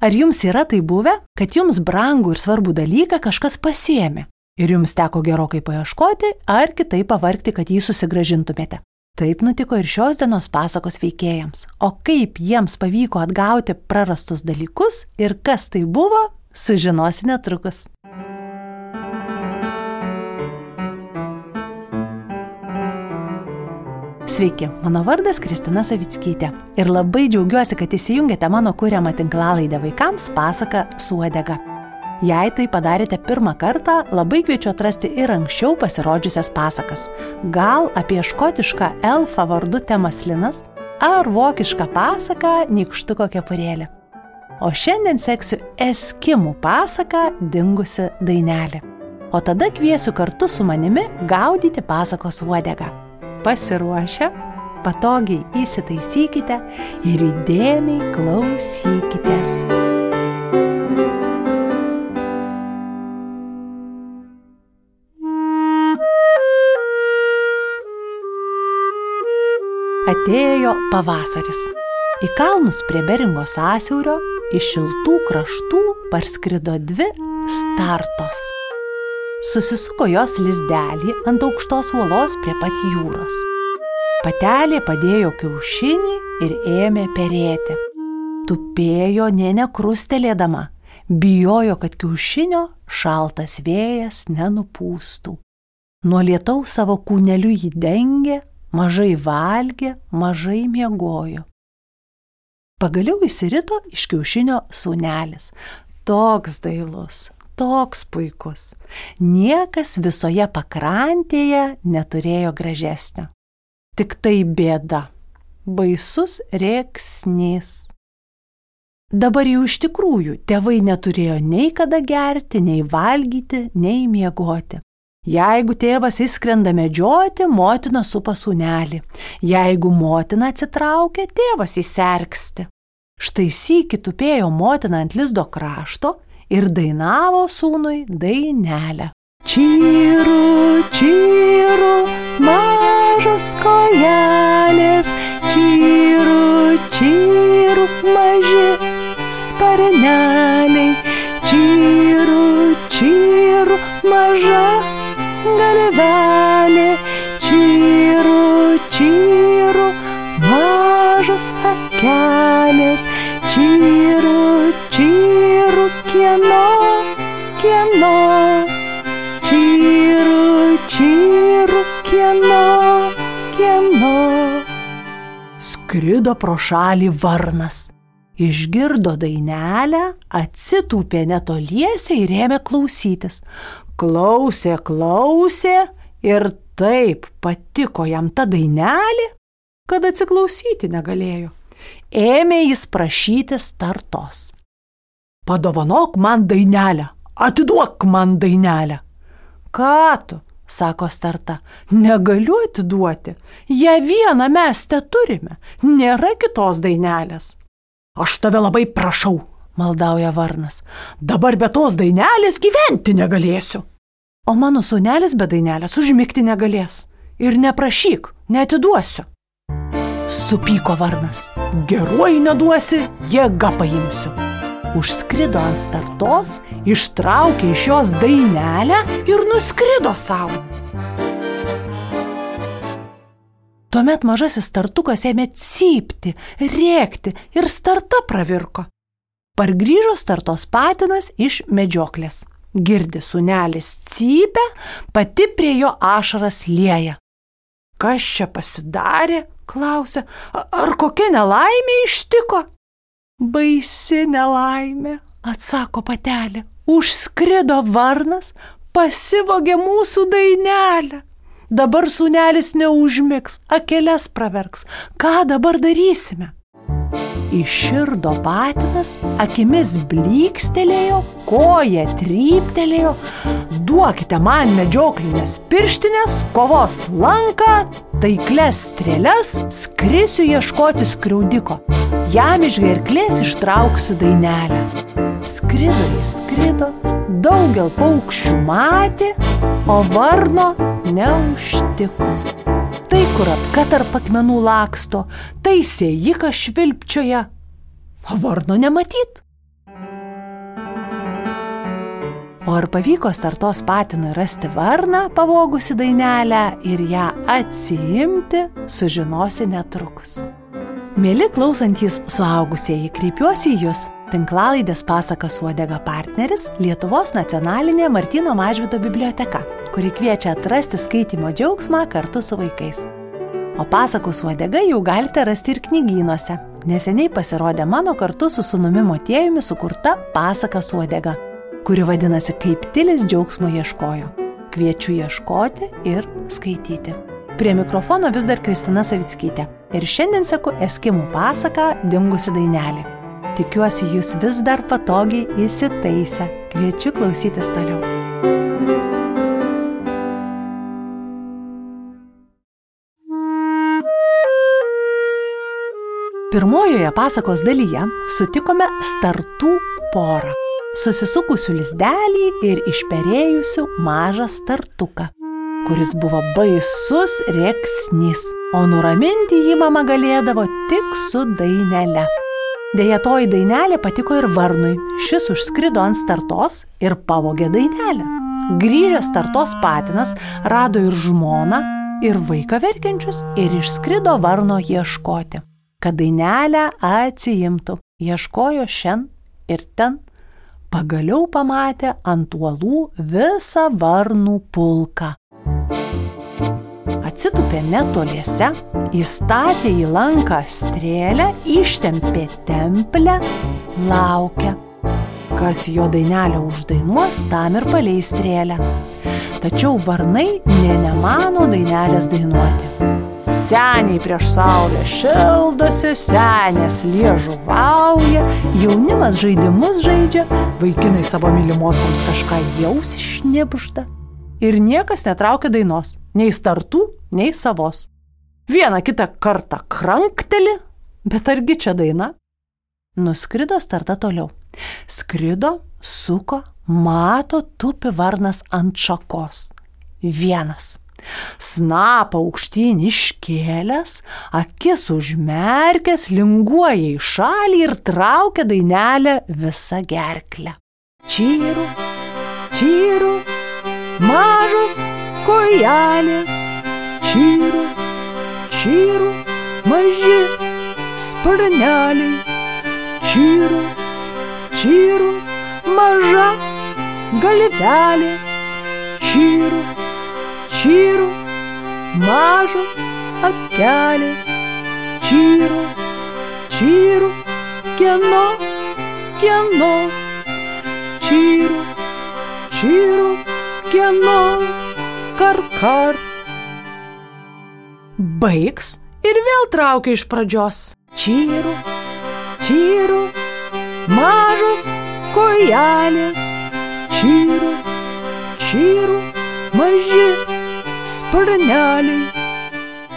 Ar jums yra tai buvę, kad jums brangų ir svarbų dalyką kažkas pasiemė ir jums teko gerokai paieškoti ar kitaip pavargti, kad jį susigražintumėte? Taip nutiko ir šios dienos pasakos veikėjams. O kaip jiems pavyko atgauti prarastus dalykus ir kas tai buvo, sužinosi netrukus. Sveiki, mano vardas Kristina Savickytė ir labai džiaugiuosi, kad įsijungėte mano kūriamą tinklalaidę vaikams pasaką Suodega. Jei tai padarėte pirmą kartą, labai kviečiu atrasti ir anksčiau pasirodžiusias pasakas. Gal apie škotišką elfą vardu Temaslinas ar vokišką pasaką Nikštuko kepurėlė. O šiandien seksiu Eskimų pasaką Dingusi dainelė. O tada kviesiu kartu su manimi gaudyti pasakos uodegą pasiruošę, patogiai įsitaisykite ir įdėmiai klausykitės. Atėjo pavasaris. Į kalnus prie Beringo sąsiaurio iš šiltų kraštų parskrido dvi startos susisuko jos lizdelį ant aukštos uolos prie pat jūros. Patelė padėjo kiaušinį ir ėmė perėti. Tupėjo nė nekrustelėdama, bijojo, kad kiaušinio šaltas vėjas nenupūstų. Nuo lietaus savo kūneliu jį dengė, mažai valgė, mažai miegojo. Pagaliau įsirito iš kiaušinio saunelis. Toks dailus, toks puikus. Niekas visoje pakrantėje neturėjo gražesnio. Tik tai bėda. Baisus rėksnys. Dabar jau iš tikrųjų tėvai neturėjo nei kada gerti, nei valgyti, nei miegoti. Jeigu tėvas įskrenda medžioti, motina supa sūnelį. Jeigu motina atsitraukia, tėvas įserksti. Štai sykį tupėjo motina ant lizdo krašto ir dainavo sūnui dainelę. Čyru, čyru, mažos kojelės, čyru, čyru, maži sparneliai, čyru, čyru, maža galvelė, Skrido pro šalį varnas. Išgirdo dainelę, atsitūpė netoliese ir ėmė klausytis. Klausė, klausė ir taip patiko jam ta dainelė, kad atsiklausyti negalėjo. Ėmė jis prašyti startos. Padovanok man dainelę, atiduok man dainelę. Ką tu, sako starta, negaliu atiduoti, ją vieną mes te turime, nėra kitos dainelės. Aš tave labai prašau, maldauja Varnas, dabar be tos dainelės gyventi negalėsiu. O mano sunelis be dainelės užmygti negalės. Ir neprašyk, netiduosiu. Supyko Varnas. Geruoji neduosi, jėga paimsiu užskrido ant startos, ištraukė iš jos dainelę ir nuskrido savo. Tuomet mažasis startukas ėmė cypti, rėkti ir starta pravirko. Pargrįžo startos patinas iš medžioklės. Girdi sunelis cypia, pati prie jo ašaras lieja. Kas čia pasidarė? klausė. Ar kokia nelaimė ištiko? Baisi nelaimė, atsako patelė. Užskrido varnas, pasivogė mūsų dainelę. Dabar sunelis neužmigs, akelės praverks. Ką dabar darysime? Iširdo patinas, akimis blykstelėjo, koja tryptelėjo. Duokite man medžioklinės pirštinės, kovos lanką, taikles strėles, skrisiu ieškoti skriaudiko jam iš gerklės ištrauksiu dainelę. Skrido jis skrido, daugel paukščių matė, o varno neužtiko. Tai kur apka tarp akmenų laksto, tai sėjika švilpčioja, o varno nematyt. O ar pavyko startos patinui rasti varną pavogusi dainelę ir ją atsiimti, sužinosi netrukus. Mėly klausantys suaugusieji, kreipiuosi į Jūs. Tinklalaidės pasakas uodega partneris Lietuvos nacionalinė Martino Mažvido biblioteka, kuri kviečia atrasti skaitimo džiaugsmą kartu su vaikais. O pasakos uodega jau galite rasti ir knygynuose. Neseniai pasirodė mano kartu su sunumi motiejumi sukurta pasakas uodega, kuri vadinasi Kaip tilis džiaugsmo ieškojo. Kviečiu ieškoti ir skaityti. Prie mikrofono vis dar Kristina Savickytė. Ir šiandien seku Eskimų pasaką Dingusi dainelį. Tikiuosi, jūs vis dar patogiai įsitaisę. Kviečiu klausytis toliau. Pirmojoje pasakos dalyje sutikome startų porą - susisukusių lizdelį ir išperėjusių mažą startuką, kuris buvo baisus rėksnys, o nuraminti jį mama galėdavo tik su dainele. Deja, toji dainelė patiko ir varnui. Šis užskrido ant startos ir pavogė dainelę. Grįžęs startos patinas rado ir žmoną, ir vaiką verkiančius ir išskrido varno ieškoti kad dainelę atsijimtų. Ieškojo šiandien ir ten. Pagaliau pamatė ant uolų visą varnų pulką. Atsitupė netoliese, įstatė į lanką strėlę, ištempė templę, laukia. Kas jo dainelę uždainuos, tam ir paleis strėlę. Tačiau varnai ne nemano dainelės dainuoti. Seniai prieš saulę šildosi, senės liežuvauja, jaunimas žaidimus žaidžia, vaikinai savo mylimosioms kažką jaus išnipžda. Ir niekas netraukia dainos, nei startų, nei savos. Vieną kitą kartą krankteli, bet argi čia daina? Nuskrido starta toliau. Skrido, suko, mato, tupi varnas ant šakos. Vienas. Snapą aukštyn iškėlęs, akis užmerkęs, linguoja į šalį ir traukia dainelę visą gerklę. Čyru, čyru, mažos kojelės, čyru, čyru, maži sparneliai, čyru, čyru, maža galvelė, čyru čyru, mažos akelės, čyru, čyru, kieno, kieno, čyru, čyru, kieno, kar kar. Baigs ir vėl traukia iš pradžios. Čyru, čyru, mažos kojelės, čyru, čyru, maži sparneliai.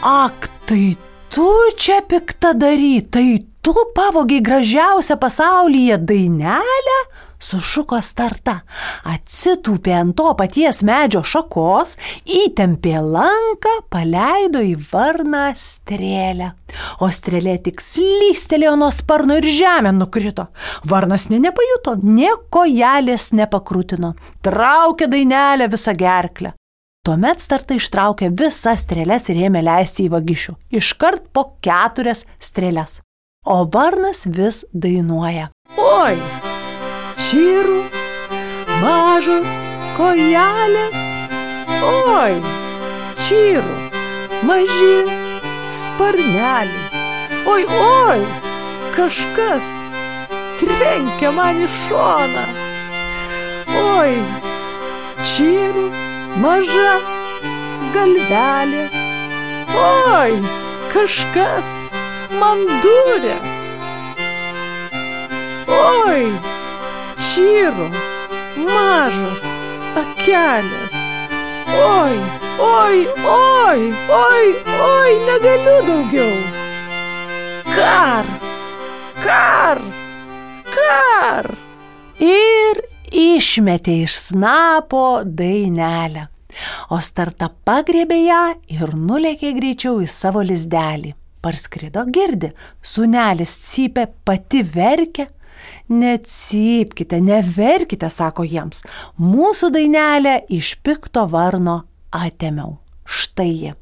Ak, tai tu čia piktą dary, tai tu pavogiai gražiausią pasaulyje dainelę? Sušuko starta, atsitūpė ant to paties medžio šakos, įtempė lanką, paleido į varną strėlę. O strėlė tik slystelėjo nuo sparno ir žemė nukrito. Varnas ne nepajuto, nieko jalės nepakrūtino. Traukė dainelę visą gerklę. Tuomet starta ištraukė visas strėlės ir ėmė leisti į vagišių. Iškart po keturias strėlės. O varnas vis dainuoja. Oi, čyrų, mažos kojelės. Oi, čyrų, maži sparneliai. Oi, oi, kažkas trenkia man į šoną. Oi, čyrų maža galvelė. Oi, kažkas man durė. Oi, čyro, mažas akelės. Oi, oi, oi, oi, oi, negaliu daugiau. Kar, kar, kar. Ir išmetė iš snapo dainelę. O starta pagriebė ją ir nulėkė greičiau į savo lizdelį. Parskrido girdi, sunelis cypė, pati verkė, Necypkite, neverkite, sako jiems. Mūsų dainelę iš pikto varno atėmiau. Štai ji.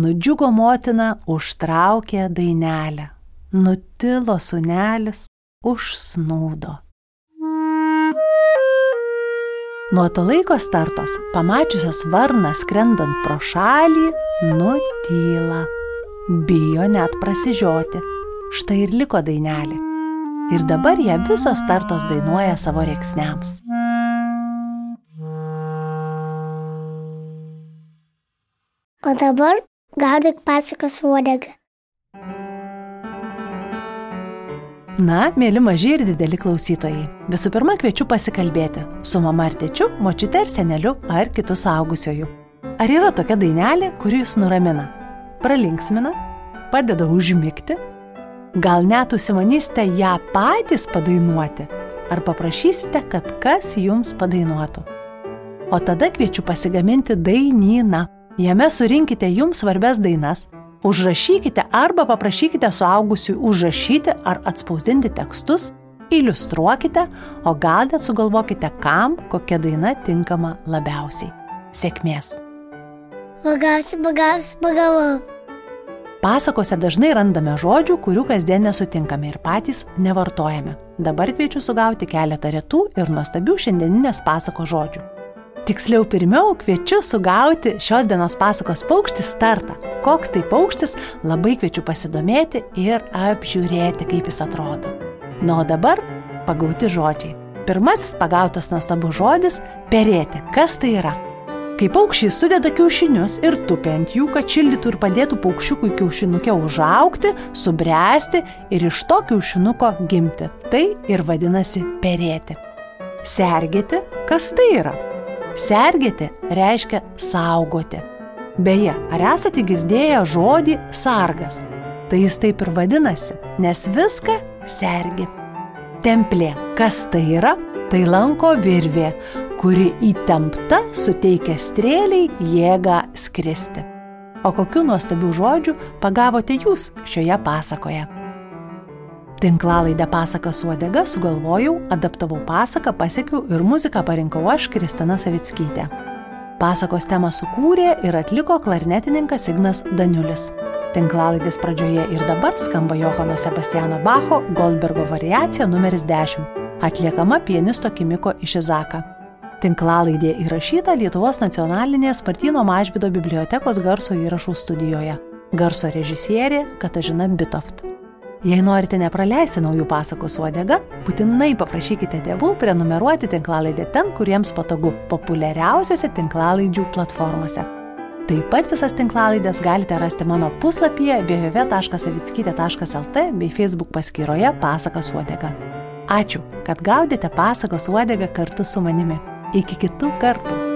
Nudžiugo motina užtraukė dainelę. Nutilo sunelis, užsnūdo. Nuo to laiko startos, pamačiusios varną skrendant pro šalį, nutyla. Bijo net prasižioti. Štai ir liko dainelė. Ir dabar ją visos startos dainuoja savo reiksniams. O dabar gaudyk pasakos uodegą. Na, mėly maži ir dideli klausytojai, visų pirma kviečiu pasikalbėti su mama ar tėčiu, močiute ar seneliu ar kitu saugusioju. Ar yra tokia dainelė, kuri jūs nuramina, pralinksmina, padeda užmigti? Gal net užsimanysite ją patys padainuoti, ar paprašysite, kad kas jums padainuotų? O tada kviečiu pasigaminti dainyną. Jame surinkite jums svarbes dainas Užrašykite arba paprašykite suaugusių užrašyti ar atspausdinti tekstus, iliustruokite, o gal net sugalvokite, kam kokia daina tinkama labiausiai. Sėkmės. Pagausiu, pagausiu, pagavau. Pasakose dažnai randame žodžių, kurių kasdien nesutinkame ir patys nevartojame. Dabar kviečiu sugauti keletą retų ir nuostabių šiandieninės pasako žodžių. Tiksliau, pirmiau kviečiu sugauti šios dienos pasakos paukštį startą. Koks tai paukštis, labai kviečiu pasidomėti ir apžiūrėti, kaip jis atrodo. Na, o dabar pagauti žodžiai. Pirmasis pagautas nuostabus žodis - perėti. Kas tai yra? Kai paukščiai sudeda kiaušinius ir tupi ant jų, kad šildytų ir padėtų paukščiukui kiaušinukė užaukti, subręsti ir iš to kiaušinuko gimti. Tai ir vadinasi perėti. Sergėti, kas tai yra? Sergėti reiškia saugoti. Beje, ar esate girdėję žodį sargas? Tai jis taip ir vadinasi, nes viską sergi. Templė, kas tai yra? Tai lanko virvė, kuri įtempta suteikia strėliai jėgą skristi. O kokiu nuostabiu žodžiu pagavote jūs šioje pasakoje? Tinklalaidę pasaką su odega sugalvojau, adaptavau pasaką, pasiekiau ir muziką parinkau aš, Kristina Savickytė. Pasakos temą sukūrė ir atliko klarnetininkas Ignas Daniulis. Tinklalaidės pradžioje ir dabar skamba Johano Sebastiano Bacho Goldbergo variacija numeris 10, atliekama pianisto Kimiko Išizaka. Tinklalaidė įrašyta Lietuvos nacionalinės Martino Mažvido bibliotekos garso įrašų studijoje. Garso režisierė Katažina Bitoft. Jei norite nepraleisti naujų pasakų su odega, būtinai paprašykite tėvų prenumeruoti tinklalaidę ten, kuriems patogu - populiariausiose tinklalaidžių platformose. Taip pat visas tinklalaidės galite rasti mano puslapyje www.savitskytė.lt bei Facebook paskyroje Pasakas uodega. Ačiū, kad gaudėte pasakos uodegą kartu su manimi. Iki kitų kartų.